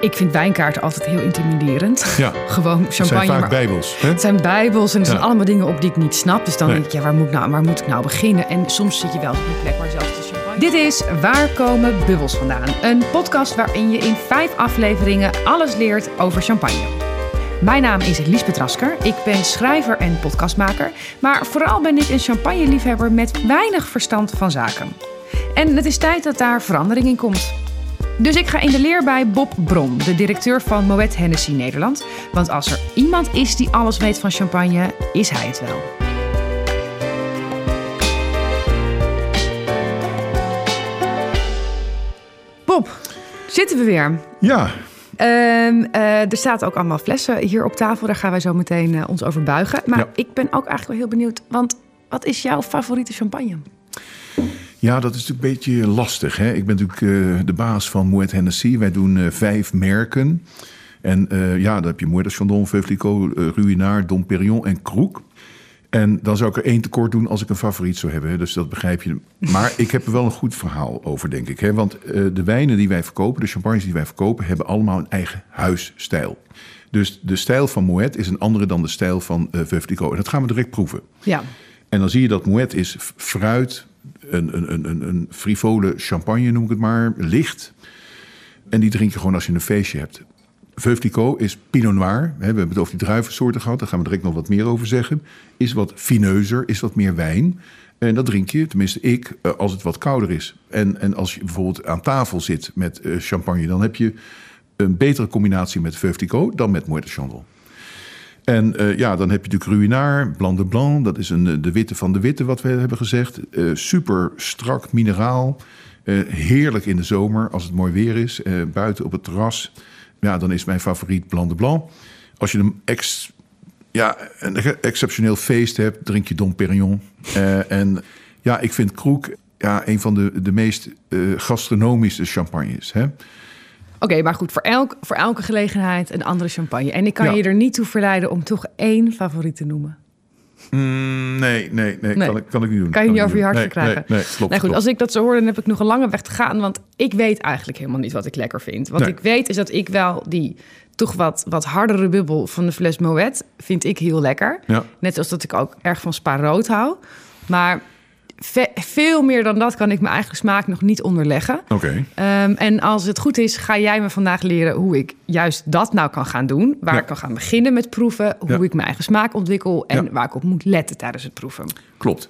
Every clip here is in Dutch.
Ik vind wijnkaarten altijd heel intimiderend. Ja. Gewoon Het zijn champagne. vaak maar- bijbels. Hè? Het zijn bijbels en er zijn allemaal dingen op die ik niet snap. Dus dan Nee. denk ik, ja, waar moet, ik nou, waar moet ik nou beginnen? En soms zit je wel op een plek waar zelfs de champagne... Dit is Waar komen bubbels vandaan? Een podcast waarin je in vijf afleveringen alles leert over champagne. Mijn naam is Liesbeth Rasker. Ik ben schrijver en podcastmaker. Maar vooral ben ik een champagneliefhebber met weinig verstand van zaken. En het is tijd dat daar verandering in komt. Dus ik ga in de leer bij Bob Bron, de directeur van Moet Hennessy Nederland. Want als er iemand is die alles weet van champagne, is hij het wel. Bob, zitten we weer. Ja, Ehm, eh, er staat ook allemaal flessen hier op tafel. Daar gaan wij zo meteen eh, ons over buigen. Maar Ja. ik ben ook eigenlijk wel heel benieuwd. Want wat is jouw favoriete champagne? Ja, dat is natuurlijk een beetje lastig. Hè? Ik ben natuurlijk eh, de baas van Moet Hennessy. Wij doen eh, vijf merken. En eh, ja, dan heb je Moet Chandon, Veuve Clicquot, eh, Ruinart, Dom Perignon en Kroek. En dan zou ik er één tekort doen als ik een favoriet zou hebben. Dus dat begrijp je. Maar ik heb er wel een goed verhaal over, denk ik. Hè? Want de wijnen die wij verkopen, de champagnes die wij verkopen... hebben allemaal een eigen huisstijl. Dus de stijl van Moet is een andere dan de stijl van Veuve Clicquot. En dat gaan we direct proeven. Ja, En dan zie je dat Moet is fruit, een, een, een, een, frivole champagne noem ik het maar, licht. En die drink je gewoon als je een feestje hebt. Veuve is Pinot Noir. We hebben het over die druivensoorten gehad. Daar gaan we direct nog wat meer over zeggen. Is wat fineuzer, is wat meer wijn. En dat drink je, tenminste ik, eh, als het wat kouder is. En, en als je bijvoorbeeld aan tafel zit met eh, champagne... dan heb je een betere combinatie met Veuve dan met Moet de. En eh, ja, dan heb je natuurlijk Ruinart, Blanc de Blanc. Dat is een, eh, de witte van de witte, wat we hebben gezegd. Eh, super strak mineraal. Heerlijk in de zomer, als het mooi weer is. buiten op het terras. Ja, dan is mijn favoriet Blanc de Blanc. Als je een, ex, ja, een exceptioneel feest hebt, drink je Dom Perignon. En ja, ik vind Kroek ja, een van de, de meest gastronomische champagnes. Hè? Oké, maar goed, voor, elk, voor elke gelegenheid een andere champagne. En ik kan Ja. je er niet toe verleiden om toch één favoriet te noemen. Mm, nee, nee, nee, Nee. Kan, ik, kan ik niet doen. Kan je niet over je hart nee, verkrijgen? Nee, nee, klopt. nou goed, klopt. als ik dat zo hoor, dan heb ik nog een lange weg te gaan. Want ik weet eigenlijk helemaal niet wat ik lekker vind. Wat Nee. ik weet is dat ik wel die toch wat, wat hardere bubbel van de fles Moet... vind ik heel lekker. Ja. Net als dat ik ook erg van spa rood hou. Maar ve- veel meer dan dat kan ik mijn eigen smaak nog niet onderleggen. Oké. Ehm, en als het goed is, ga jij me vandaag leren hoe ik juist dat nou kan gaan doen. Waar Ja. ik kan gaan beginnen met proeven. Hoe Ja. ik mijn eigen smaak ontwikkel. En Ja. waar ik op moet letten tijdens het proeven. Klopt.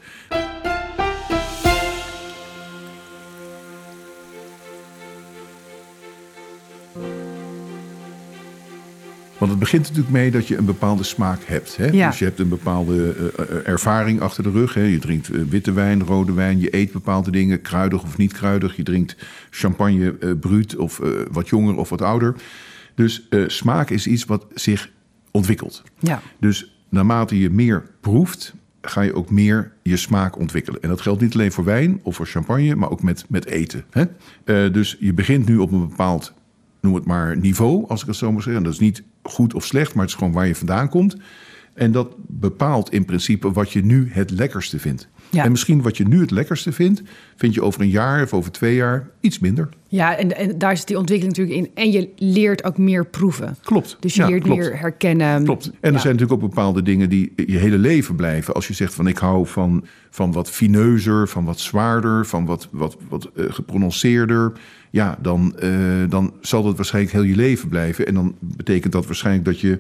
Want het begint natuurlijk mee dat je een bepaalde smaak hebt. Hè? Ja. Dus je hebt een bepaalde eh, eh, ervaring achter de rug. Hè? Je drinkt eh, witte wijn, rode wijn. Je eet bepaalde dingen, kruidig of niet kruidig. Je drinkt champagne eh bruut of eh, wat jonger of wat ouder. Dus eh, smaak is iets wat zich ontwikkelt. Ja. Dus naarmate je meer proeft, ga je ook meer je smaak ontwikkelen. En dat geldt niet alleen voor wijn of voor champagne, maar ook met, met eten. Hè? Eh, dus je begint nu op een bepaald, noem het maar, niveau, als ik het zo mag zeggen. Dat is niet goed of slecht, maar het is gewoon waar je vandaan komt. En dat bepaalt in principe wat je nu het lekkerste vindt. Ja. En misschien wat je nu het lekkerste vindt, vind je over een jaar of over twee jaar iets minder. Ja, en, en daar zit die ontwikkeling natuurlijk in. En je leert ook meer proeven. Klopt. Dus je Ja, leert klopt. meer herkennen. Klopt. En Ja. er zijn natuurlijk ook bepaalde dingen die je hele leven blijven. Als je zegt van ik hou van, van wat fineuzer, van wat zwaarder, van wat, wat, wat eh, geprononceerder. Ja, dan, eh, dan zal dat waarschijnlijk heel je leven blijven. En dan betekent dat waarschijnlijk dat je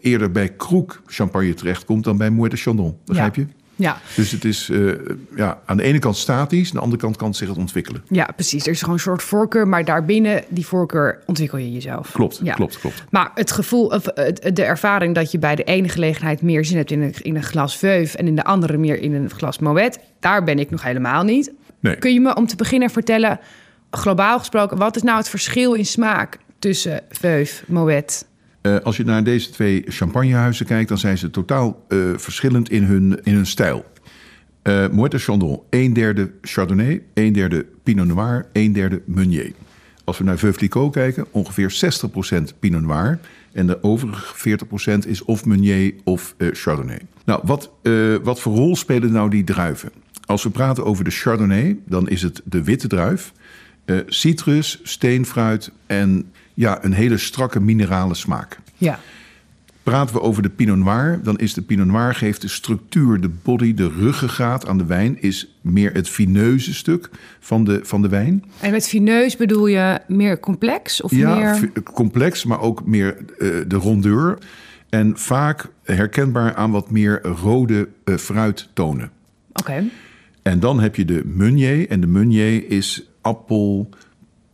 eerder bij kroek champagne terechtkomt dan bij Moet de Chandon. Begrijp je? Ja. Dus het is eh, ja, aan de ene kant statisch, aan de andere kant kan het zich ontwikkelen. ja, precies. Er is gewoon een soort voorkeur. Maar daarbinnen, die voorkeur, ontwikkel je jezelf. Klopt, Ja. klopt, klopt. Maar het gevoel, of het- de ervaring dat je bij de ene gelegenheid meer zin hebt in een, in een glas Veuve en in de andere meer in een glas Moet, daar ben ik nog helemaal niet. Nee. Kun je me om te beginnen vertellen, globaal gesproken, wat is nou het verschil in smaak tussen Veuve, Moet? Eh, als je naar deze twee champagnehuizen kijkt, dan zijn ze totaal eh, verschillend in hun, in hun stijl. Eh Moet de Chandon, een derde Chardonnay, een derde Pinot Noir, een derde Meunier. Als we naar Veuve Clicquot kijken, ongeveer 60% Pinot Noir. En de overige 40% is of Meunier of eh, Chardonnay. Nou, wat, eh, wat voor rol spelen nou die druiven? Als we praten over de Chardonnay, dan is het de witte druif. Eh, citrus, steenfruit en ja, een hele strakke minerale smaak. Ja. Praten we over de Pinot Noir, dan is de Pinot Noir geeft de structuur, de body, de ruggengraat aan de wijn, is meer het fineuze stuk van de, van de wijn. En met fineus bedoel je meer complex of ja, meer... complex, maar ook meer eh, de rondeur. En vaak herkenbaar aan wat meer rode eh, fruittonen. Oké. En dan heb je de Meunier. En de Meunier is appel,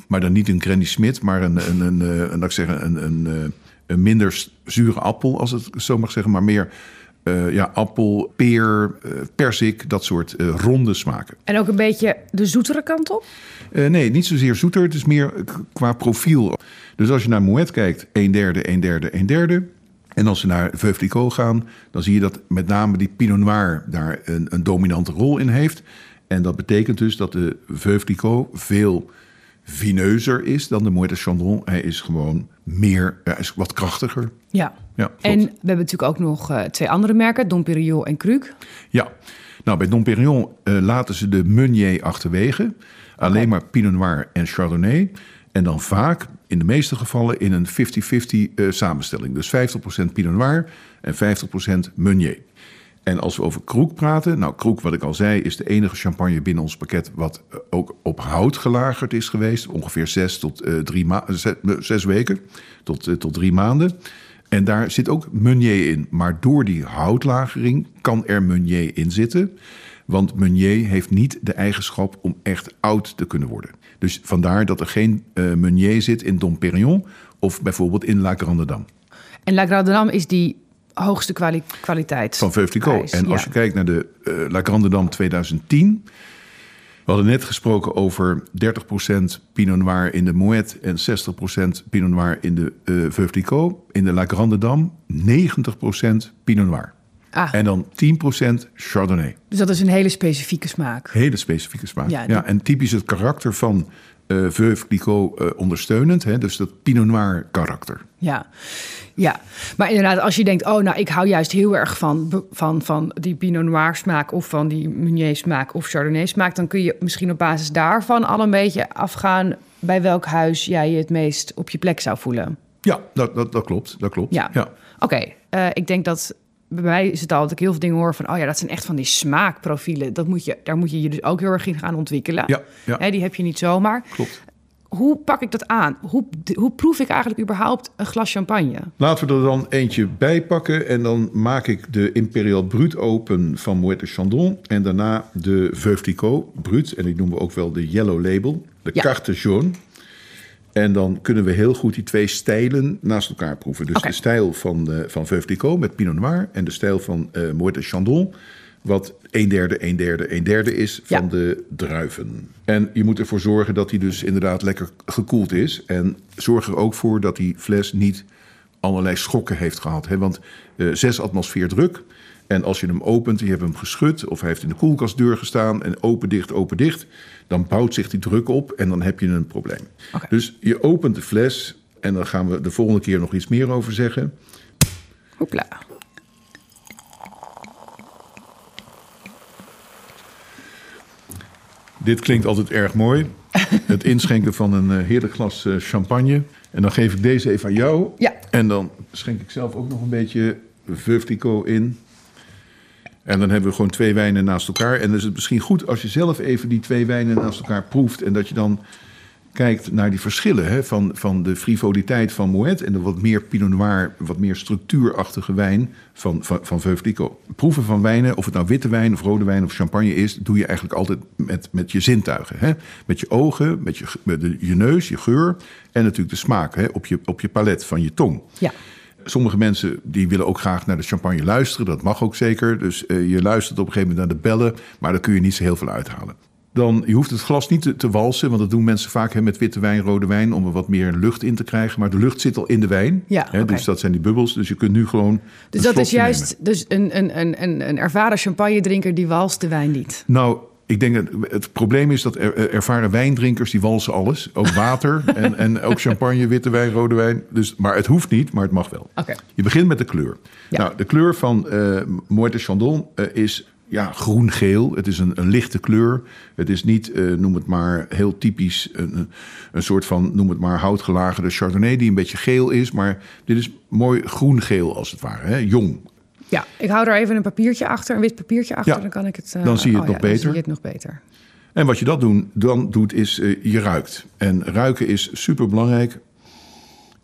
maar dan niet een Granny Smith, maar een, een, een, eh, een, laat ik zeggen, een, een, eh, een minder zure appel, als het zo mag zeggen, maar meer eh, ja, appel, peer, eh, persik, dat soort ronde smaken. En ook een beetje de zoetere kant op? Nee, niet zozeer zoeter, het is meer qua profiel. Dus als je naar Moet kijkt, een derde, een derde, een derde. En als we naar Veuve gaan, dan zie je dat met name die Pinot Noir daar een, een dominante rol in heeft. En dat betekent dus dat de Veuve veel vineuzer is dan de Moet de Chandon. Hij is gewoon meer, hij is wat krachtiger. Ja. Ja. En we hebben natuurlijk ook nog eh, twee andere merken, Dom Perignon en Kruk. Ja, nou bij Dom Perignon eh, laten ze de Meunier achterwege. Alleen maar Pinot Noir en Chardonnay. En dan vaak, in de meeste gevallen, in een 50-50 eh, samenstelling. Dus 50% Pinot Noir en 50% Meunier. En als we over Kroek praten, nou Kroek, wat ik al zei, is de enige champagne binnen ons pakket wat eh, ook op hout gelagerd is geweest. Ongeveer zes tot eh, drie ma- zes, eh, zes weken, tot, tot drie maanden. En daar zit ook Meunier in. Maar door die houtlagering kan er Meunier in zitten. Want Meunier heeft niet de eigenschap om echt oud te kunnen worden. Dus vandaar dat er geen eh, Meunier zit in Dom Perignon of bijvoorbeeld in La Grande Dame. En La Grande Dame is die hoogste kwali- kwaliteit. van Veuve En als ja. je kijkt naar de eh, La Grande Dame 2010... We hadden net gesproken over 30% Pinot Noir in de Moet... en 60% Pinot Noir in de eh Veuve Clicquot. In de La Grande Dame 90% Pinot Noir. Ah. En dan 10% Chardonnay. Dus dat is een hele specifieke smaak. Hele specifieke smaak. Ja, en typisch het karakter van eh Veuve Clicquot eh, ondersteunend. Hè? Dus dat Pinot Noir karakter. Ja. ja, maar inderdaad, als je denkt, oh, nou, ik hou juist heel erg van, van, van die Pinot Noir smaak of van die Meunier smaak of Chardonnay smaak, dan kun je misschien op basis daarvan al een beetje afgaan bij welk huis jij je het meest op je plek zou voelen. Ja, dat, dat, dat klopt. Dat klopt. Ja. ja. Oké, eh, ik denk dat bij mij is het al dat ik heel veel dingen hoor van, oh ja, dat zijn echt van die smaakprofielen. Dat moet je, daar moet je je dus ook heel erg in gaan ontwikkelen. Ja, ja. Hè, die heb je niet zomaar. Klopt. Hoe pak ik dat aan? Hoe, hoe proef ik eigenlijk überhaupt een glas champagne? Laten we er dan eentje bij pakken. En dan maak ik de Imperial Brut open van Moet de Chandon. En daarna de Veuve Clicquot Brut. En die noemen we ook wel de Yellow Label. De Ja. Carte Jaune. En dan kunnen we heel goed die twee stijlen naast elkaar proeven. Dus de stijl van, eh van Veuve Clicquot met Pinot Noir. En de stijl van Moet de Chandon. Wat een derde, een derde, een derde is van Ja. de druiven. En je moet ervoor zorgen dat die dus inderdaad lekker gekoeld is. En zorg er ook voor dat die fles niet allerlei schokken heeft gehad. Hè? Want eh 6 atmosfeer druk. En als je hem opent, je hebt hem geschud... of hij heeft in de koelkastdeur gestaan en open, dicht, open, dicht... dan bouwt zich die druk op en dan heb je een probleem. Dus je opent de fles en dan gaan we de volgende keer nog iets meer over zeggen. Hoepla. Dit klinkt altijd erg mooi. Het inschenken van een eh, heerlijk glas eh, champagne. En dan geef ik deze even aan jou. Ja. En dan schenk ik zelf ook nog een beetje Clicquot in. En dan hebben we gewoon twee wijnen naast elkaar. En dan is het misschien goed als je zelf even die twee wijnen naast elkaar proeft. En dat je dan kijkt naar die verschillen hè, van, van de frivoliteit van Moet... en de wat meer Pinot Noir, wat meer structuurachtige wijn van, van, van Veuve. Proeven van wijnen, of het nou witte wijn of rode wijn of champagne is... doe je eigenlijk altijd met, met je zintuigen. Hè? Met je ogen, met, je, met de, je neus, je geur en natuurlijk de smaak hè, op, je, op je palet van je tong. Ja. Sommige mensen die willen ook graag naar de champagne luisteren. Dat mag ook zeker. Dus eh, je luistert op een gegeven moment naar de bellen. Maar daar kun je niet zo heel veel uithalen. Dan, je hoeft het glas niet te, te walsen. Want dat doen mensen vaak hè, met witte wijn, rode wijn. Om er wat meer lucht in te krijgen. Maar de lucht zit al in de wijn. Ja, hè. Dus dat zijn die bubbels. Dus je kunt nu gewoon Dus dat is juist nemen. dus een, een, een, een, een ervaren champagne-drinker die walst de wijn niet. Nou, ik denk dat het probleem is dat er, er- ervaren wijndrinkers die walsen alles. Ook water en, en ook champagne, witte wijn, rode wijn. Dus, maar het hoeft niet, maar het mag wel. Oké. Je begint met de kleur. Ja. Nou, de kleur van eh Moët de Chandon eh, is ja, groen-geel. Het is een, een lichte kleur. Het is niet, eh, noem het maar, heel typisch een, een soort van, noem het maar, houtgelagerde Chardonnay die een beetje geel is. Maar dit is mooi groen-geel als het ware, hè? jong. Ja, ik hou er even een papiertje achter, een wit papiertje achter. Ja, dan kan ik het. eh, dan zie je het oh nog ja, Dan beter. zie je het nog beter. En wat je dat doen, dan doet, is eh, je ruikt. En ruiken is super belangrijk.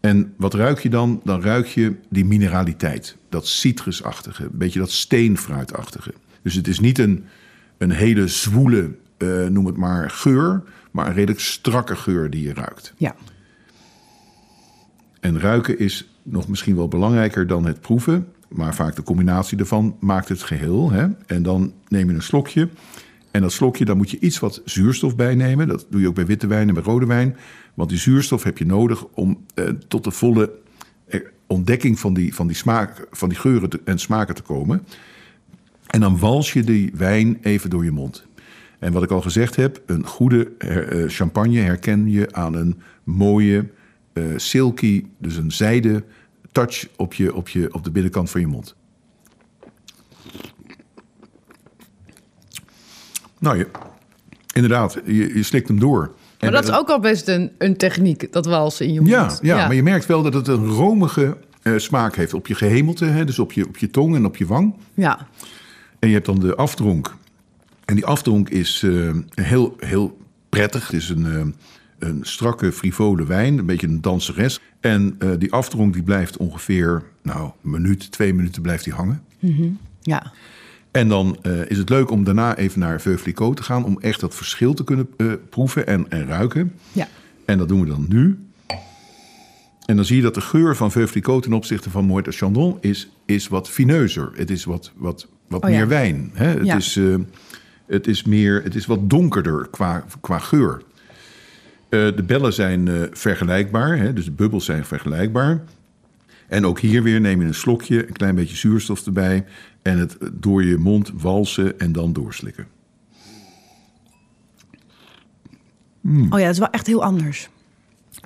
En wat ruik je dan? Dan ruik je die mineraliteit. Dat citrusachtige, een beetje dat steenfruitachtige. Dus het is niet een, een hele zwoele, eh, noem het maar, geur. Maar een redelijk strakke geur die je ruikt. Ja. En ruiken is nog misschien wel belangrijker dan het proeven. Maar vaak de combinatie ervan maakt het geheel. Hè? En dan neem je een slokje. En dat slokje, daar moet je iets wat zuurstof bij nemen. Dat doe je ook bij witte wijn en bij rode wijn. Want die zuurstof heb je nodig om eh, tot de volle eh, ontdekking van die, van die, smaak, van die geuren en smaken te komen. En dan wals je die wijn even door je mond. En wat ik al gezegd heb, een goede eh, champagne herken je aan een mooie, eh, silky, dus een zijde touch op, je, op, je, op de binnenkant van je mond. Nou, je, inderdaad, je, je slikt hem door. Maar dat is ook al best een, een techniek, dat walsen in je een- ja, mond. ja, maar je merkt wel dat het een romige eh, smaak heeft op je gehemelte, hè, dus op je, op je tong en op je wang. Ja. En je hebt dan de afdronk. En die afdronk is eh, heel, heel prettig. Het is een, eh, een strakke, frivole wijn, een beetje een danseres. En eh, die afdronk die blijft ongeveer, nou, een minuut, twee minuten blijft die hangen. Ja. En dan eh, is het leuk om daarna even naar Veuve te gaan... om echt dat verschil te kunnen eh, proeven en, en ruiken. Ja. En dat doen we dan nu. En dan zie je dat de geur van Veuve ten opzichte van Moët Chandon is, is wat fineuzer. Het is wat, wat, wat Oh ja. meer wijn. Hè? Het, Ja. is, het, is meer, het is wat donkerder qua, qua geur. Eh, de bellen zijn eh, vergelijkbaar, hè? dus de bubbels zijn vergelijkbaar. En ook hier weer neem je een slokje, een klein beetje zuurstof erbij... en het door je mond walsen en dan doorslikken. Oh ja, dat is wel echt heel anders.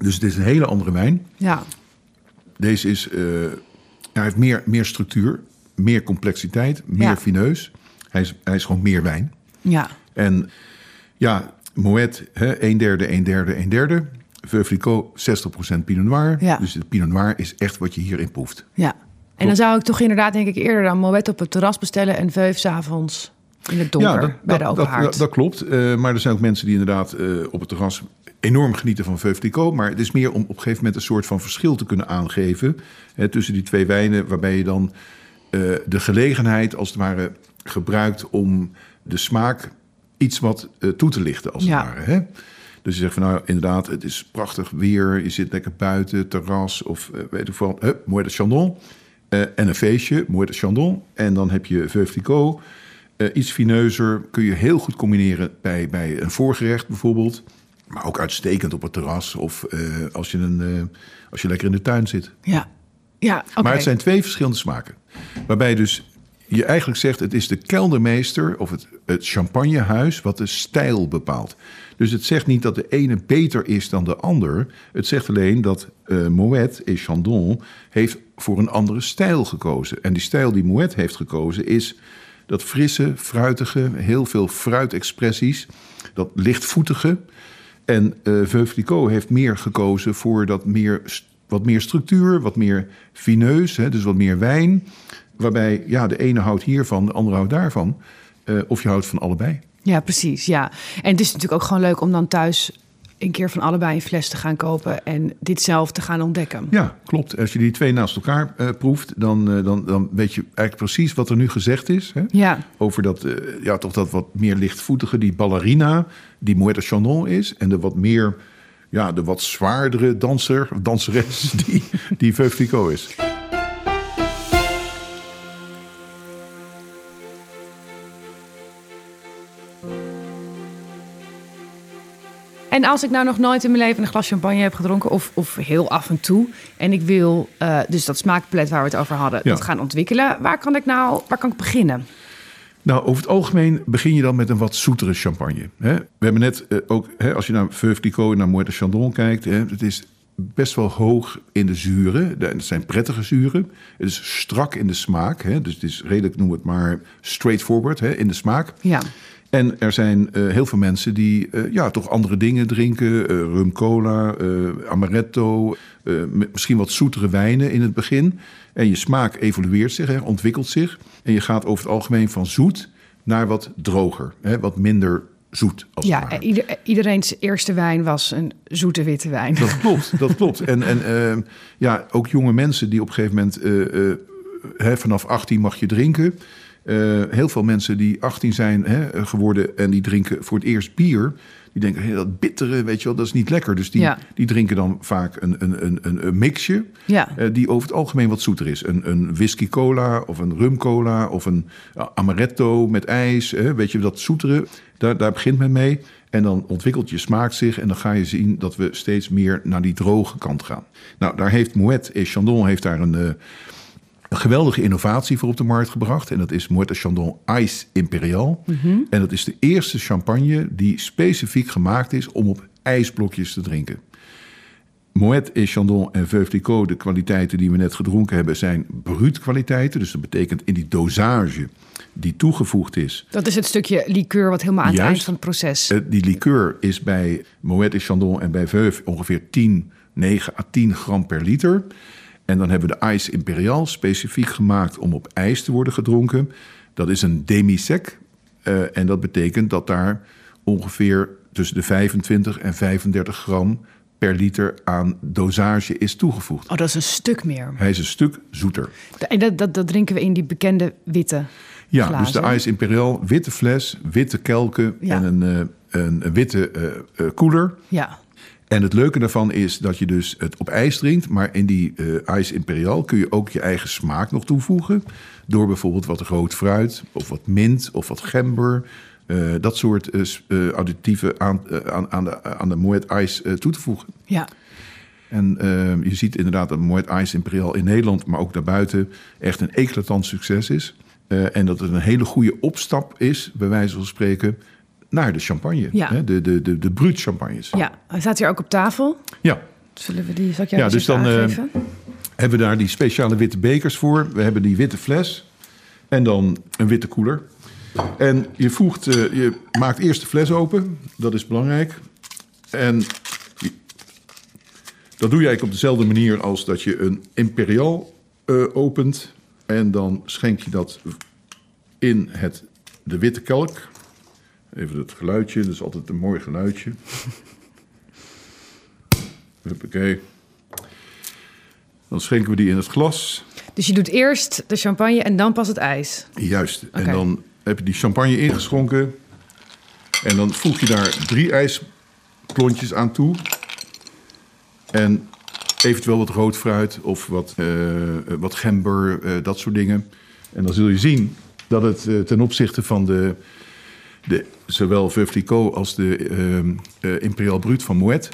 Dus het is een hele andere wijn. Ja. Deze is, eh, hij heeft meer, meer structuur, meer complexiteit, meer Ja. fineus. Hij is, hij is gewoon meer wijn. Ja. En ja, Moet, hè, een derde, een derde, een derde. Veuve Clicquot, 60% Pinot Noir. Ja. Dus de Pinot Noir is echt wat je hierin proeft. Ja. En dan zou ik toch inderdaad, denk ik, eerder dan Moet op het terras bestellen en Veuve 's avonds in het donker bij de open dat, haard. dat, dat klopt. Eh, maar er zijn ook mensen die inderdaad eh, op het terras enorm genieten van Veuve Clicquot. Maar het is meer om op een gegeven moment een soort van verschil te kunnen aangeven... Hè, tussen die twee wijnen, waarbij je dan eh, de gelegenheid als het ware gebruikt... om de smaak iets wat eh, toe te lichten, als Ja. het ware. Hè? Dus je zegt van nou, inderdaad, het is prachtig weer. Je zit lekker buiten, terras of eh, weet ik veel. Hup, Moët de Chandon. Eh, en een feestje, Moët de Chandon. En dan heb je Veuve Clicquot. Iets fineuzer kun je heel goed combineren bij, bij een voorgerecht bijvoorbeeld. Maar ook uitstekend op het terras of als, je een, als je lekker in de tuin zit. Ja. Ja. Maar het zijn twee verschillende smaken. Waarbij dus je eigenlijk zegt, het is de keldermeester of het, het champagnehuis wat de stijl bepaalt. Dus het zegt niet dat de ene beter is dan de ander. Het zegt alleen dat eh Moet et Chandon heeft voor een andere stijl gekozen. En die stijl die Moet heeft gekozen is dat frisse, fruitige, heel veel fruitexpressies. Dat lichtvoetige. En eh Veuve Clicquot heeft meer gekozen voor dat meer, wat meer structuur, wat meer fineus, hè, dus wat meer wijn. Waarbij ja, de ene houdt hiervan, de andere houdt daarvan. Eh, of je houdt van allebei. Ja, precies. Ja. En het is natuurlijk ook gewoon leuk om dan thuis een keer van allebei een fles te gaan kopen en dit zelf te gaan ontdekken. Ja, klopt. Als je die twee naast elkaar eh, proeft, dan, eh, dan, dan weet je eigenlijk precies wat er nu gezegd is. Hè? Ja. Over dat, ja, toch dat wat meer lichtvoetige, die ballerina, die Moët de Chandon is. En de wat meer, ja, de wat zwaardere danser, of danseres, die, die Veuve Clicquot is. En als ik nou nog nooit in mijn leven een glas champagne heb gedronken, of, of heel af en toe, en ik wil eh, dus dat smaakpalet waar we het over hadden, Ja. dat gaan ontwikkelen, waar kan ik nou, waar kan ik beginnen? Nou, over het algemeen begin je dan met een wat zoetere champagne. Hè? We hebben net eh, ook, hè, als je naar Veuve Clicquot en naar Moët de Chandon kijkt... Hè, het is best wel hoog in de zuren. Het zijn prettige zuren. Het is strak in de smaak. Hè? Dus het is redelijk, noem het maar, straightforward hè, in de smaak. Ja. En er zijn eh, heel veel mensen die eh, ja, toch andere dingen drinken. eh, rum cola, amaretto, misschien wat zoetere wijnen in het begin. En je smaak evolueert zich, hè, ontwikkelt zich. En je gaat over het algemeen van zoet naar wat droger. Hè, wat minder zoet, als Ja, ieder, iedereen's eerste wijn was een zoete witte wijn. Dat klopt, dat klopt. En, en eh, ja, ook jonge mensen die op een gegeven moment... hè, vanaf 18 mag je drinken. Eh, heel veel mensen die 18 zijn hè, geworden en die drinken voor het eerst bier... die denken, hé, dat bittere, weet je wel, dat is niet lekker. Dus die, Ja. die drinken dan vaak een, een, een, een, mixje... Ja. eh, die over het algemeen wat zoeter is. Een, een whisky cola of een rum cola of een amaretto met ijs. Hè, weet je, dat zoetere, daar, daar begint men mee. En dan ontwikkelt je smaak zich en dan ga je zien dat we steeds meer naar die droge kant gaan. Nou, daar heeft Moet et Chandon heeft daar een, eh, een geweldige innovatie voor op de markt gebracht. En dat is Moet et Chandon Ice Imperial. En dat is de eerste champagne die specifiek gemaakt is om op ijsblokjes te drinken. Moet et Chandon en Veuve Clicquot, de kwaliteiten die we net gedronken hebben, zijn bruut kwaliteiten. Dus dat betekent in die dosage die toegevoegd is. Dat is het stukje liqueur wat helemaal aan het Juist. eind van het proces. Eh, die liqueur is bij Moet et Chandon en bij Veuve ongeveer 10, 9 à 10 gram per liter. En dan hebben we de Ice Imperial specifiek gemaakt om op ijs te worden gedronken. Dat is een demi-sec. eh, en dat betekent dat daar ongeveer tussen de 25 en 35 gram per liter aan dosage is toegevoegd. Oh, dat is een stuk meer. Hij is een stuk zoeter. En dat, dat, dat drinken we in die bekende witte Ja, glazen. dus de Ice Imperial, witte fles, witte kelken Ja. en een, eh, een, een witte eh, koeler. Ja. En het leuke daarvan is dat je dus het op ijs drinkt. Maar in die eh Ice Imperial kun je ook je eigen smaak nog toevoegen. Door bijvoorbeeld wat rood fruit of wat mint of wat gember. eh, dat soort eh, additieven aan, aan, aan, de, aan de Moet Ice toe te voegen. Ja. En je ziet inderdaad dat Moet Ice Imperial in Nederland, maar ook daarbuiten, echt een eclatant succes is. En dat het een hele goede opstap is, bij wijze van spreken, naar de champagne. Ja. Hè, de, de, de, de bruut champagnes. ja, hij staat hier ook op tafel. ja. Zullen we die, zal ik jou Ja, dus dan, eh, hebben we daar die speciale witte bekers voor. We hebben die witte fles en dan een witte koeler. En je voegt, eh, je maakt eerst de fles open, dat is belangrijk. En dat doe je eigenlijk op dezelfde manier als dat je een imperial eh, opent. En dan schenk je dat in het, de witte kelk. Even het geluidje, dat is altijd een mooi geluidje. Huppakee. Dan schenken we die in het glas. Dus je doet eerst de champagne en dan pas het ijs. Juist. En Oké. dan heb je die champagne ingeschonken. En dan voeg je daar drie ijsklontjes aan toe. En eventueel wat rood fruit of wat, eh, wat gember, eh, dat soort dingen. En dan zul je zien dat het eh, ten opzichte van de, de, zowel Veuve Clicquot als de eh, Imperial Brut van Moet...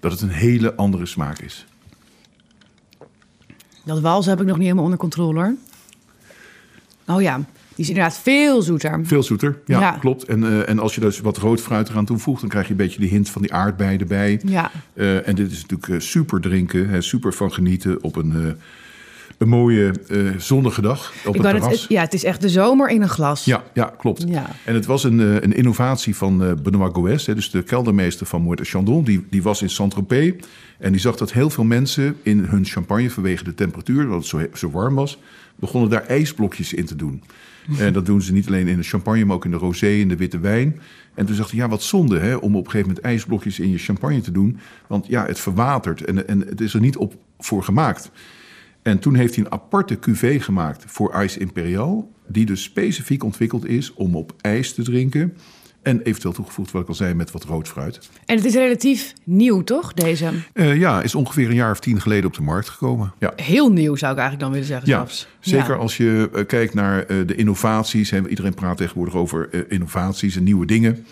dat het een hele andere smaak is. Dat wals heb ik nog niet helemaal onder controle hoor. Oh ja, die is inderdaad veel zoeter. Veel zoeter, ja, Ja. klopt. En, eh, en als je dus wat rood fruit eraan toevoegt... dan krijg je een beetje die hint van die aardbei erbij. Ja. Eh, en dit is natuurlijk super drinken, hè, super van genieten... op een, een mooie eh, zonnige dag op Ik het terras. het- ja, het is echt de zomer in een glas. Ja, ja, klopt. Ja. En het was een, eh, een innovatie van eh, Benoît Goes, dus de keldermeester van Moët Chandon. Die, die was in Saint-Tropez en die zag dat heel veel mensen in hun champagne vanwege de temperatuur, dat het zo, zo warm was, begonnen daar ijsblokjes in te doen. En dat doen ze niet alleen in de champagne, maar ook in de rosé en de witte wijn. En toen dacht hij, ja, wat zonde hè, om op een gegeven moment ijsblokjes in je champagne te doen. Want ja, het verwatert en, en het is er niet op voor gemaakt. En toen heeft hij een aparte cuvée gemaakt voor Ice Imperial. Die dus specifiek ontwikkeld is om op ijs te drinken. En eventueel toegevoegd, wat ik al zei, met wat rood fruit. En het is relatief nieuw, toch, deze? Eh, ja, is ongeveer een jaar of tien geleden op de markt gekomen. Ja, Heel nieuw zou ik eigenlijk dan willen zeggen ja zelfs. zeker Ja. als je eh, kijkt naar eh, de innovaties. Hè, iedereen praat tegenwoordig over innovaties en nieuwe dingen.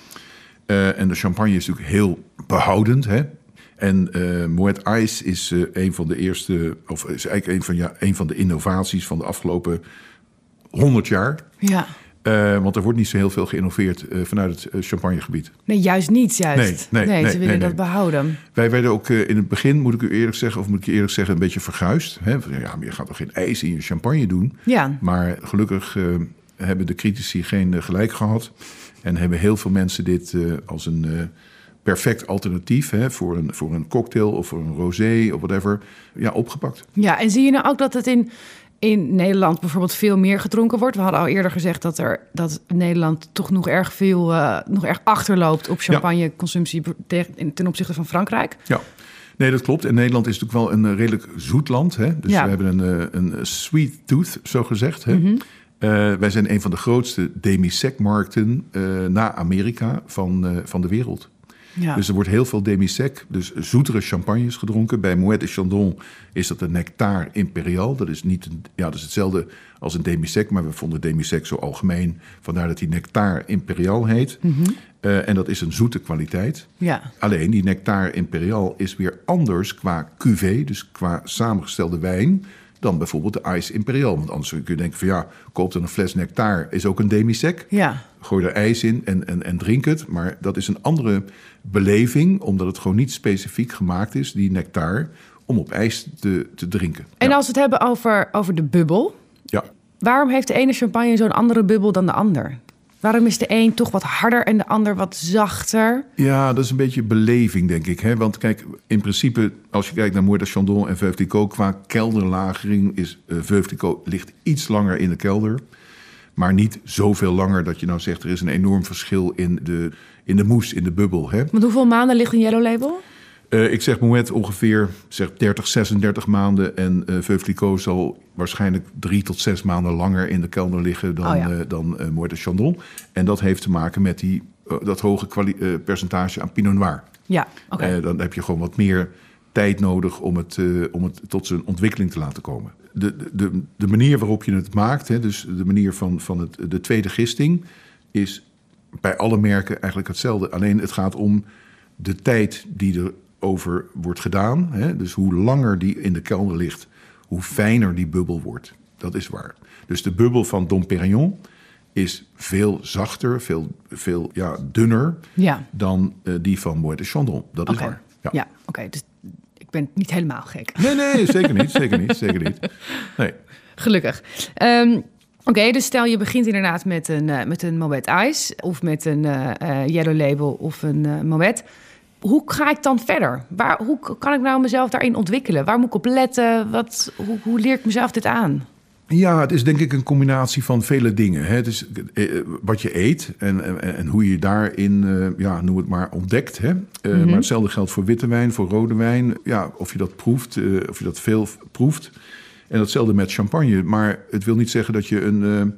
En de champagne is natuurlijk heel behoudend. Hè? En eh Moet Ice is eh, een van de eerste, of is eigenlijk een van, ja, een van de innovaties van de afgelopen 100 jaar. Ja. Uh, want er wordt niet zo heel veel geïnnoveerd uh, vanuit het uh, champagnegebied. Nee, juist niet, juist. Nee, nee, nee, nee ze willen dat behouden. Wij werden ook in het begin, moet ik u eerlijk zeggen, of moet ik je eerlijk zeggen, een beetje verguisd. Hè? Ja, maar je gaat toch geen ijs in je champagne doen? Ja. Maar gelukkig hebben de critici geen gelijk gehad. En hebben heel veel mensen dit als een perfect alternatief hè, voor, een, voor een cocktail of voor een rosé of whatever, ja, opgepakt. Ja, en zie je nou ook dat het in, in Nederland bijvoorbeeld veel meer gedronken wordt? We hadden al eerder gezegd dat, er, dat Nederland toch nog erg veel, uh, nog erg achterloopt op champagneconsumptie ten opzichte van Frankrijk. Ja. Nee, dat klopt. En Nederland is natuurlijk wel een eh, redelijk zoet land. Hè? Dus ja. we hebben een, eh, een sweet tooth, zo gezegd. Hè? Mm -hmm. uh, wij zijn een van de grootste demi-sec-markten uh, na Amerika van, uh, van de wereld. Ja. Dus er wordt heel veel demi-sec, dus zoetere champagnes gedronken. Bij Moet de Chandon is dat een nectar imperial. Dat is, niet een, ja, dat is hetzelfde als een demi-sec, maar we vonden demi-sec zo algemeen. Vandaar dat die nectar imperial heet. Mm -hmm. uh, en dat is een zoete kwaliteit. Ja. Alleen die nectar imperial is weer anders qua cuvée, dus qua samengestelde wijn dan bijvoorbeeld de Ice Imperial. Want anders kun je denken van ja, koop dan een fles nectar, is ook een demi-sec. Ja. Gooi er ijs in en, en, en drink het. Maar dat is een andere beleving, omdat het gewoon niet specifiek gemaakt is, die nectar, om op ijs te, te drinken. En ja. als we het hebben over, over de bubbel, Ja. waarom heeft de ene champagne zo'n andere bubbel dan de ander? Waarom is de een toch wat harder en de ander wat zachter? Ja, dat is een beetje beleving, denk ik. Hè? Want kijk, in principe, als je kijkt naar Moët de Chandon en Veuve qua kelderlagering is uh, Veuve ligt iets langer in de kelder. Maar niet zoveel langer dat je nou zegt... er is een enorm verschil in de, in de moes, in de bubbel. Hè? Want hoeveel maanden ligt een Yellow Label? Uh, ik zeg Moet ongeveer zeg 30, 36 maanden. En uh, Veuve Clicquot zal waarschijnlijk drie tot zes maanden langer in de kelder liggen dan, Oh ja. uh, dan uh, Moet Chandon. En dat heeft te maken met die, dat hoge percentage aan Pinot Noir. Ja, oké. Dan heb je gewoon wat meer tijd nodig om het, om het tot zijn ontwikkeling te laten komen. De, de, de manier waarop je het maakt, hè, dus de manier van, van het, de tweede gisting, is bij alle merken eigenlijk hetzelfde. Alleen het gaat om de tijd die er over wordt gedaan. Hè? Dus hoe langer die in de kelder ligt, hoe fijner die bubbel wordt. Dat is waar. Dus de bubbel van Dom Perignon is veel zachter, veel, veel ja, dunner Ja. dan uh, die van Moët de Chandon. Dat is waar. Ja. Ja, oké. Dus ik ben niet helemaal gek. Nee, nee, zeker niet. Zeker niet. Zeker niet. Nee. Gelukkig. Ehm, Oké, dus stel je begint inderdaad met een, uh, met een Moet Ice... of met een uh, Yellow Label of een uh, Moet. Hoe ga ik dan verder? Waar, hoe kan ik nou mezelf daarin ontwikkelen? Waar moet ik op letten? Wat, hoe, hoe leer ik mezelf dit aan? Ja, het is denk ik een combinatie van vele dingen. Hè. Het is eh, wat je eet en, en, en hoe je daarin, uh, ja, noem het maar, ontdekt. Hè. Uh, Mhm. Maar hetzelfde geldt voor witte wijn, voor rode wijn. Ja, of je dat proeft, uh, of je dat veel proeft. En datzelfde met champagne. Maar het wil niet zeggen dat je een,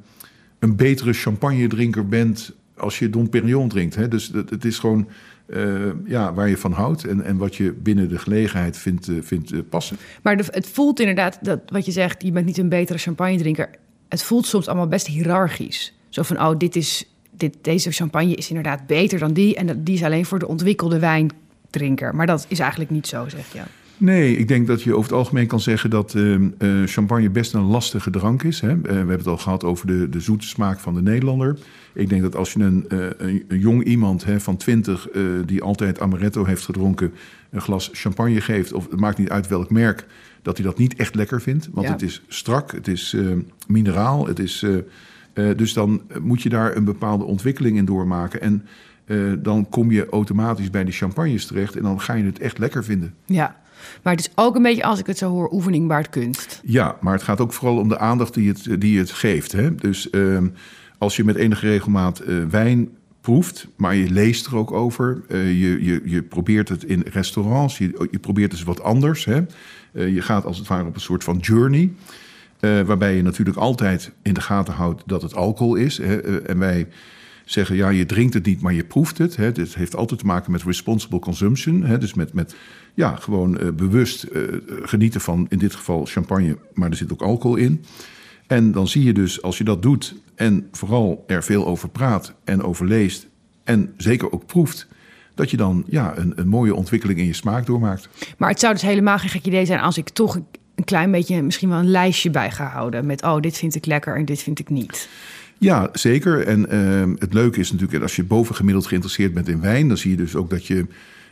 een betere champagne-drinker bent als je Dom Perignon drinkt. Hè. Dus het, het is gewoon uh, ja, waar je van houdt en, en wat je binnen de gelegenheid vindt, uh, vindt uh, passen. Maar het voelt inderdaad, dat wat je zegt, je bent niet een betere champagne-drinker. Het voelt soms allemaal best hiërarchisch. Zo van, oh, dit is, dit, deze champagne is inderdaad beter dan die... en die is alleen voor de ontwikkelde wijndrinker. Maar dat is eigenlijk niet zo, zeg je. Nee, ik denk dat je over het algemeen kan zeggen dat uh, uh, champagne best een lastige drank is. Hè? Uh, we hebben het al gehad over de, de zoete smaak van de Nederlander. Ik denk dat als je een, een, een jong iemand hè, van 20 die altijd amaretto heeft gedronken, een glas champagne geeft, of het maakt niet uit welk merk, dat hij dat niet echt lekker vindt. Want Ja. het is strak, het is mineraal, het is. dus dan moet je daar een bepaalde ontwikkeling in doormaken. En dan kom je automatisch bij die champagnes terecht en dan ga je het echt lekker vinden. Ja, maar het is ook een beetje, als ik het zo hoor, oefening baart kunst. Ja, maar het gaat ook vooral om de aandacht die het, die het geeft. Hè? Dus uh, als je met enige regelmaat uh, wijn proeft, maar je leest er ook over. Uh, je, je, je probeert het in restaurants, je, je probeert dus wat anders. Hè? je gaat als het ware op een soort van journey. waarbij je natuurlijk altijd in de gaten houdt dat het alcohol is. Hè? en wij zeggen, ja, je drinkt het niet, maar je proeft het. Hè. Dit heeft altijd te maken met responsible consumption. Hè. Dus met, met ja, gewoon uh, bewust uh, genieten van, in dit geval champagne, maar er zit ook alcohol in. En dan zie je dus, als je dat doet en vooral er veel over praat en over leest... en zeker ook proeft, dat je dan ja, een, een mooie ontwikkeling in je smaak doormaakt. Maar het zou dus helemaal geen gek idee zijn als ik toch een klein beetje misschien wel een lijstje bij ga houden... met, oh, dit vind ik lekker en dit vind ik niet. Ja, zeker. En ehm, het leuke is natuurlijk, als je bovengemiddeld geïnteresseerd bent in wijn, dan zie je dus ook dat je,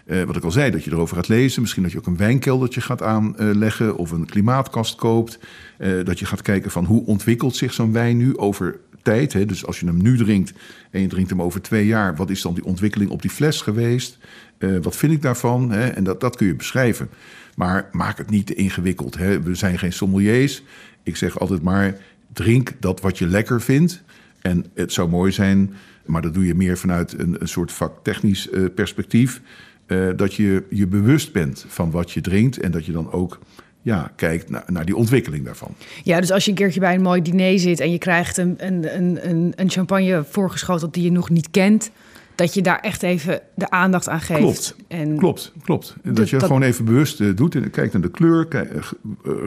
eh, wat ik al zei, dat je erover gaat lezen. Misschien dat je ook een wijnkeldertje gaat aanleggen of een klimaatkast koopt. Eh, dat je gaat kijken van hoe ontwikkelt zich zo'n wijn nu over tijd. Hè? Dus als je hem nu drinkt en je drinkt hem over twee jaar, wat is dan die ontwikkeling op die fles geweest? Eh, wat vind ik daarvan? Hè? En dat, dat kun je beschrijven. Maar maak het niet te ingewikkeld. Hè? We zijn geen sommeliers. Ik zeg altijd maar, drink dat wat je lekker vindt. En het zou mooi zijn, maar dat doe je meer vanuit een, een soort vaktechnisch uh, perspectief. Uh, dat je je bewust bent van wat je drinkt en dat je dan ook ja, kijkt naar, naar, die ontwikkeling daarvan. Ja, dus als je een keertje bij een mooi diner zit en je krijgt een, een, een, een champagne voorgeschoteld die je nog niet kent, dat je daar echt even de aandacht aan geeft. Klopt, en klopt, klopt. Dat, dat je dat... gewoon even bewust uh, doet. En kijk naar de kleur, kijk,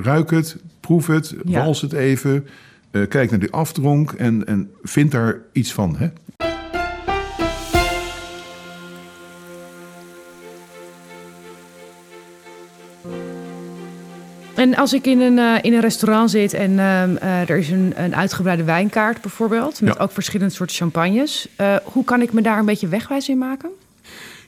ruik het, proef het, ja. wals het even. Uh, kijk naar die afdronk en, en vind daar iets van. Hè? En als ik in een, uh, in een restaurant zit en uh, uh, er is een, een uitgebreide wijnkaart bijvoorbeeld, met ja. ook verschillende soorten champagnes, hoe kan ik me daar een beetje wegwijs in maken?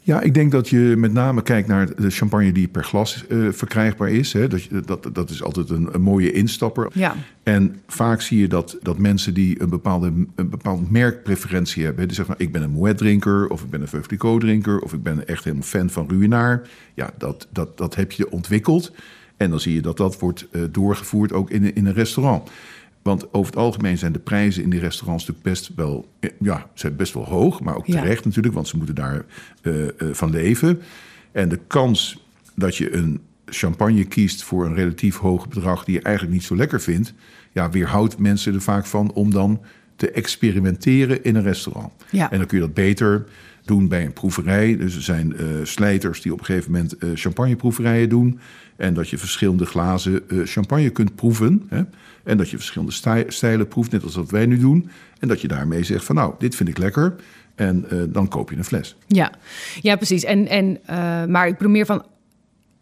Ja, ik denk dat je met name kijkt naar de champagne die per glas verkrijgbaar is. Hè. Dat, dat, dat is altijd een, een mooie instapper. Ja. En vaak zie je dat, dat mensen die een bepaalde een bepaald merkpreferentie hebben, die zeggen, nou, ik ben een Moet drinker, of ik ben een Veuve Clicquot drinker, of ik ben echt helemaal fan van Ruinaar. Ja, dat, dat, dat heb je ontwikkeld. En dan zie je dat dat wordt uh, doorgevoerd ook in, in een restaurant. Want over het algemeen zijn de prijzen in die restaurants natuurlijk best wel, ja, zijn best wel hoog. Maar ook terecht ja. natuurlijk, want ze moeten daar uh, uh, van leven. En de kans dat je een champagne kiest voor een relatief hoog bedrag... die je eigenlijk niet zo lekker vindt... ja, weerhoudt mensen er vaak van om dan te experimenteren in een restaurant. Ja. En dan kun je dat beter doen bij een proeverij. Dus er zijn uh, slijters die op een gegeven moment uh, champagneproeverijen doen. En dat je verschillende glazen uh, champagne kunt proeven. Hè? En dat je verschillende stij stijlen proeft, net als wat wij nu doen. En dat je daarmee zegt van nou, dit vind ik lekker. En dan koop je een fles. Ja, ja precies. En, en, maar ik bedoel meer van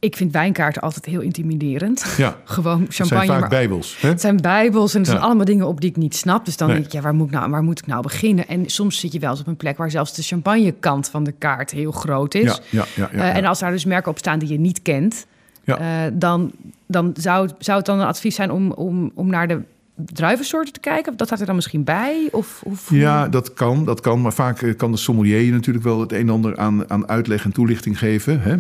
ik vind wijnkaarten altijd heel intimiderend. Ja. Gewoon champagne. Het zijn vaak maar, bijbels. Hè? Het zijn bijbels en het ja. zijn allemaal dingen op die ik niet snap. Dus dan nee. denk ik, ja, waar moet, ik nou, waar moet ik nou beginnen? En soms zit je wel eens op een plek waar zelfs de champagnekant van de kaart heel groot is. Ja, ja, ja, ja, uh, en als daar dus merken op staan die je niet kent... Uh, dan, dan zou, zou het dan een advies zijn om, om, om naar de druivensoorten te kijken? Dat staat er dan misschien bij? Of, of... Ja, dat kan, dat kan. Maar vaak kan de sommelier natuurlijk wel het een en ander aan, aan uitleg en toelichting geven. Hè?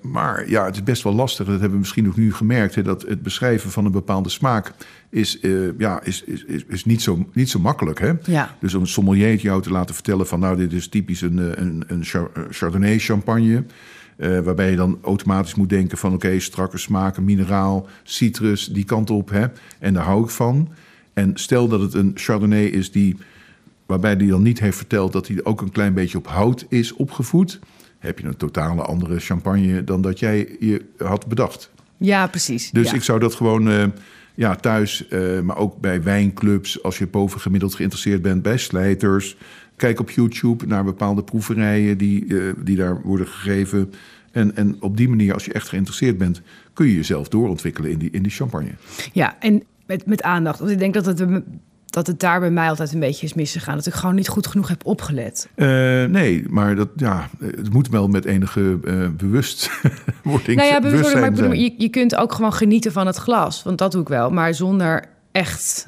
Maar ja, het is best wel lastig. Dat hebben we misschien ook nu gemerkt. Hè, dat het beschrijven van een bepaalde smaak is, uh, ja, is, is, is, is, niet, zo, niet zo makkelijk. Hè? Ja. Dus om een sommelier jou te laten vertellen van... nou, dit is typisch een, een, een Chardonnay champagne... Uh, waarbij je dan automatisch moet denken van... oké, okay, strakke smaken, mineraal, citrus, die kant op. Hè? En daar hou ik van. En stel dat het een Chardonnay is die... waarbij hij dan niet heeft verteld... dat hij ook een klein beetje op hout is opgevoed heb je een totale andere champagne dan dat jij je had bedacht. Ja, precies. Dus ja. ik zou dat gewoon uh, ja, thuis, uh, maar ook bij wijnclubs, als je bovengemiddeld geïnteresseerd bent, bij slijters. Kijk op YouTube naar bepaalde proeverijen die, uh, die daar worden gegeven. En, en op die manier, als je echt geïnteresseerd bent, kun je jezelf doorontwikkelen in die, in die champagne. Ja, en met, met aandacht. Want ik denk dat het dat het daar bij mij altijd een beetje is misgegaan. Dat ik gewoon niet goed genoeg heb opgelet. Uh, nee, maar dat, ja, het moet wel met enige uh, bewustwording nou ja, bewustwording, maar ik bedoel, je, je kunt ook gewoon genieten van het glas. Want dat doe ik wel. Maar zonder echt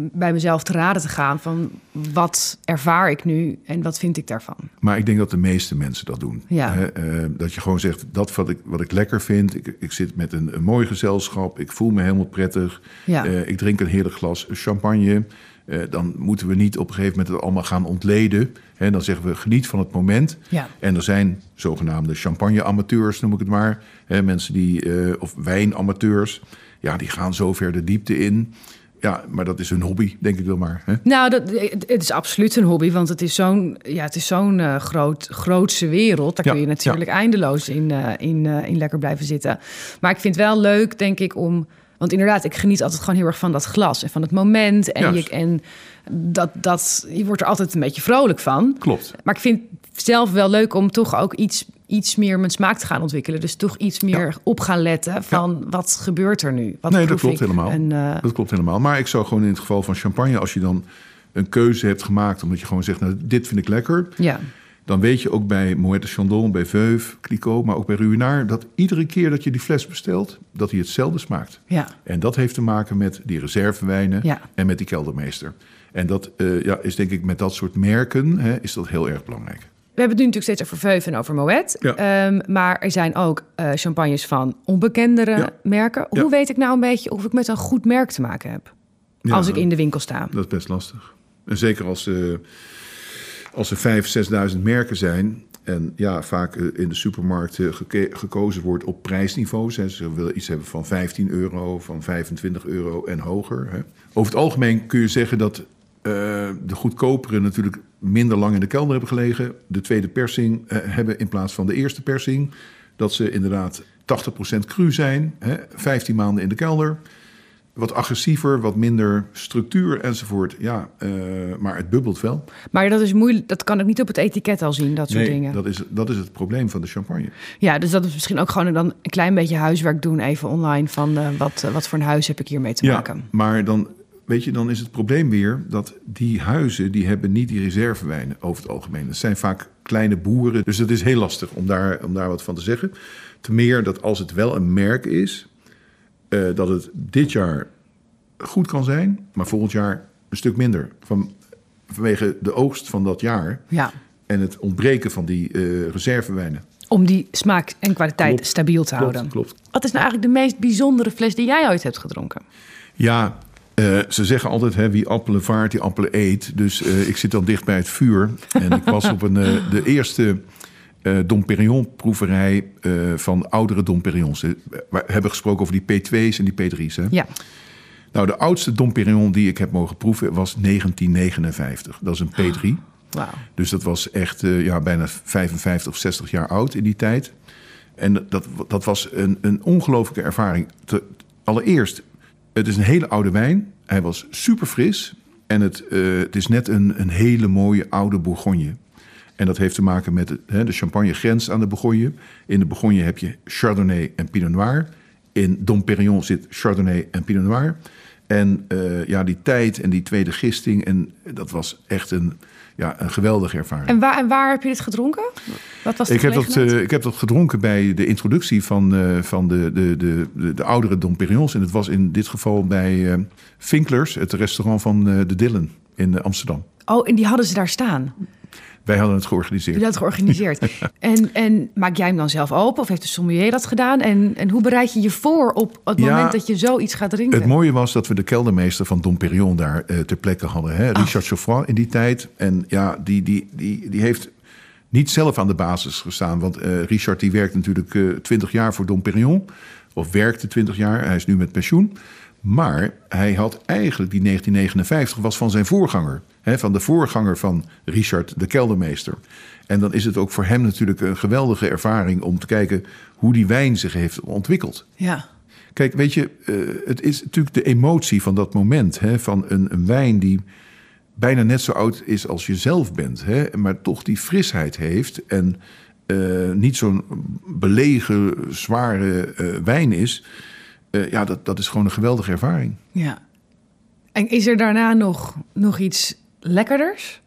bij mezelf te raden te gaan van wat ervaar ik nu en wat vind ik daarvan. Maar ik denk dat de meeste mensen dat doen. Ja. Hè? Uh, dat je gewoon zegt, dat wat ik, wat ik lekker vind. Ik, ik zit met een, een mooi gezelschap. Ik voel me helemaal prettig. Ja. Uh, ik drink een heerlijk glas champagne. Uh, dan moeten we niet op een gegeven moment het allemaal gaan ontleden. Hè? Dan zeggen we, geniet van het moment. Ja. En er zijn zogenaamde champagne-amateurs, noem ik het maar. Hè? Mensen die, of wijnamateurs. Ja, die gaan zo ver de diepte in. Ja, maar dat is een hobby, denk ik wel maar. Hè? Nou, dat, het is absoluut een hobby, want het is zo'n ja, het is zo'n uh, groot, grootse wereld. Daar Ja, kun je natuurlijk eindeloos in, uh, in, uh, in lekker blijven zitten. Maar ik vind het wel leuk, denk ik, om... Want inderdaad, ik geniet altijd gewoon heel erg van dat glas en van het moment. En, je, en dat, dat, je wordt er altijd een beetje vrolijk van. Klopt. Maar ik vind zelf wel leuk om toch ook iets, iets meer mijn smaak te gaan ontwikkelen. Dus toch iets meer Ja. op gaan letten van wat gebeurt er nu? Wat nee, dat klopt ik? helemaal. En, eh, Dat klopt helemaal. Maar ik zou gewoon in het geval van champagne, als je dan een keuze hebt gemaakt omdat je gewoon zegt, nou, dit vind ik lekker. Ja. Dan weet je ook bij Moët de Chandon, bij Veuve, Clicquot, maar ook bij Ruinart... dat iedere keer dat je die fles bestelt, dat hij hetzelfde smaakt. Ja. En dat heeft te maken met die reservewijnen Ja. en met die keldermeester. En dat eh, ja, is denk ik met dat soort merken hè, is dat heel erg belangrijk. We hebben het nu natuurlijk steeds over Veuve en over Moet. Ja. Ehm, maar er zijn ook eh, champagnes van onbekendere Ja. merken. Ja. Hoe weet ik nou een beetje of ik met een goed merk te maken heb? Als ik in de winkel sta. Dat is best lastig. En zeker als, eh, als er vijf, zesduizend merken zijn... en ja, vaak eh, in de supermarkt geke- gekozen wordt op prijsniveaus. Hè. Ze willen iets hebben van 15 euro, van 25 euro en hoger. Hè. Over het algemeen kun je zeggen dat de goedkopere natuurlijk minder lang in de kelder hebben gelegen. De tweede persing eh, hebben in plaats van de eerste persing. Dat ze inderdaad 80% cru zijn, hè, 15 maanden in de kelder. Wat agressiever, wat minder structuur enzovoort. Ja, eh, maar het bubbelt wel. Maar dat is moeilijk. Dat kan ik niet op het etiket al zien, dat soort dingen. dat is, dat is het probleem van de champagne. Ja, dus dat is misschien ook gewoon dan een klein beetje huiswerk doen, even online. Van eh, wat, wat voor een huis heb ik hiermee te Ja, maken? maar dan, weet je, dan is het probleem weer dat die huizen... die hebben niet die reservewijnen over het algemeen. Dat zijn vaak kleine boeren. Dus het is heel lastig om daar, om daar wat van te zeggen. Te meer dat als het wel een merk is... eh, dat het dit jaar goed kan zijn... maar volgend jaar een stuk minder. Van, vanwege de oogst van dat jaar... Ja, en het ontbreken van die eh, reservewijnen. om die smaak en kwaliteit Klopt, stabiel te Klopt, houden. klopt. Wat is nou eigenlijk de meest bijzondere fles die jij ooit hebt gedronken? Ja, eh, ze zeggen altijd hè, wie appelen vaart, die appelen eet. Dus eh, ik zit dan dicht bij het vuur. En ik was op een, eh, de eerste Dom Perignon proeverij van oudere Dom Perignons. Eh, We hebben gesproken over die P2's en die P3's. Hè? Ja, Nou, de oudste Dom Perignon die ik heb mogen proeven was 1959. Dat is een P3. wauw. Dus dat was echt ja, bijna 55 of 60 jaar oud in die tijd. En dat, dat was een, een ongelooflijke ervaring. Te- allereerst, het is een hele oude wijn. Hij was super fris. En het, eh, het is net een, een hele mooie oude Bourgogne. En dat heeft te maken met het, hè, de champagne grens aan de Bourgogne. In de Bourgogne heb je Chardonnay en Pinot Noir. In Dom Perignon zit Chardonnay en Pinot Noir. En eh, ja, die tijd en die tweede gisting. En dat was echt een, ja, een geweldige ervaring. En waar, en waar heb je dit gedronken? Wat was Ik heb, dat, eh, ik heb dat gedronken bij de introductie van, eh, van de, de, de, de, de oudere Dom Perignons. En het was in dit geval bij Finklers, het restaurant van de Dillen in Amsterdam. Oh, en die hadden ze daar staan. Wij hadden het georganiseerd. Hadden het georganiseerd. en, en maak jij hem dan zelf open of heeft de sommelier dat gedaan? En, en hoe bereid je je voor op het Ja, moment dat je zoiets gaat drinken? Het mooie was dat we de keldermeester van Dom Perignon daar eh, ter plekke hadden. Hè? Richard Geoffroy in die tijd. En ja, die, die, die, die heeft niet zelf aan de basis gestaan. Want eh, Richard die werkt natuurlijk twintig jaar voor Dom Perignon. Of werkte twintig jaar. Hij is nu met pensioen. Maar hij had eigenlijk die 1959 was van zijn voorganger. Hè, van de voorganger van Richard de keldermeester. En dan is het ook voor hem natuurlijk een geweldige ervaring... om te kijken hoe die wijn zich heeft ontwikkeld. Ja. Kijk, weet je, eh, het is natuurlijk de emotie van dat moment. Hè, van een, een wijn die bijna net zo oud is als je zelf bent. Hè, maar toch die frisheid heeft. En eh, niet zo'n belegen, zware eh, wijn is. Eh, ja, dat, dat is gewoon een geweldige ervaring. ja. En is er daarna nog, nog iets lekkerders?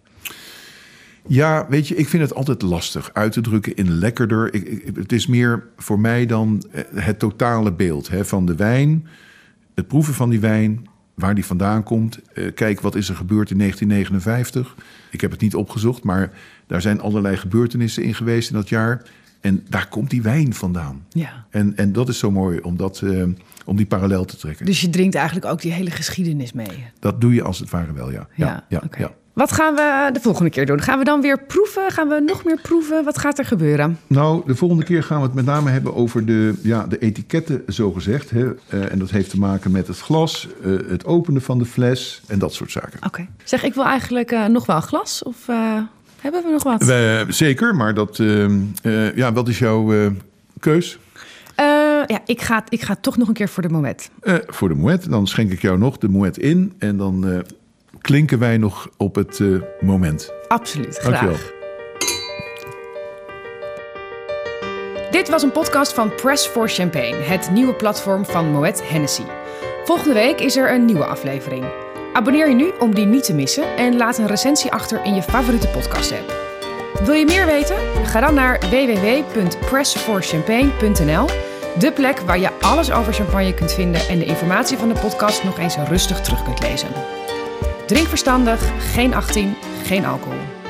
Ja, weet je, ik vind het altijd lastig uit te drukken in lekkerder. Ik, ik- het is meer voor mij dan eh, het totale beeld hè, van de wijn. Het proeven van die wijn, waar die vandaan komt. Eh, kijk, wat is er gebeurd in 1959? Ik heb het niet opgezocht, maar daar zijn allerlei gebeurtenissen in geweest in dat jaar. En daar komt die wijn vandaan. Ja. En, en dat is zo mooi om, dat, eh, om die parallel te trekken. Dus je drinkt eigenlijk ook die hele geschiedenis mee. Dat doe je als het ware wel, ja. Ja, ja, oké. ja. Wat gaan we de volgende keer doen? Gaan we dan weer proeven? Gaan we nog meer proeven? Wat gaat er gebeuren? Nou, de volgende keer gaan we het met name hebben over de, ja, de etiketten, zogezegd. Hè. Eh, en dat heeft te maken met het glas, eh, het openen van de fles en dat soort zaken. Oké. Zeg, ik wil eigenlijk eh, nog wel een glas. Of eh, hebben we nog wat? We- zeker, maar dat, eh, eh, ja, wat is jouw eh, keus? Eh, ja, ik ga, ik ga toch nog een keer voor de moment. Eh, voor de Moet, dan schenk ik jou nog de Moet in en dan eh, klinken wij nog op het moment. Absoluut, graag. Dankjewel. Dit was een podcast van Press for Champagne, het nieuwe platform van Moet Hennessy. Volgende week is er een nieuwe aflevering. Abonneer je nu om die niet te missen en laat een recensie achter in je favoriete podcast-app. Wil je meer weten? Ga dan naar www.pressforchampagne.nl, de plek waar je alles over champagne kunt vinden en de informatie van de podcast nog eens rustig terug kunt lezen. Drink verstandig, geen 18, geen alcohol.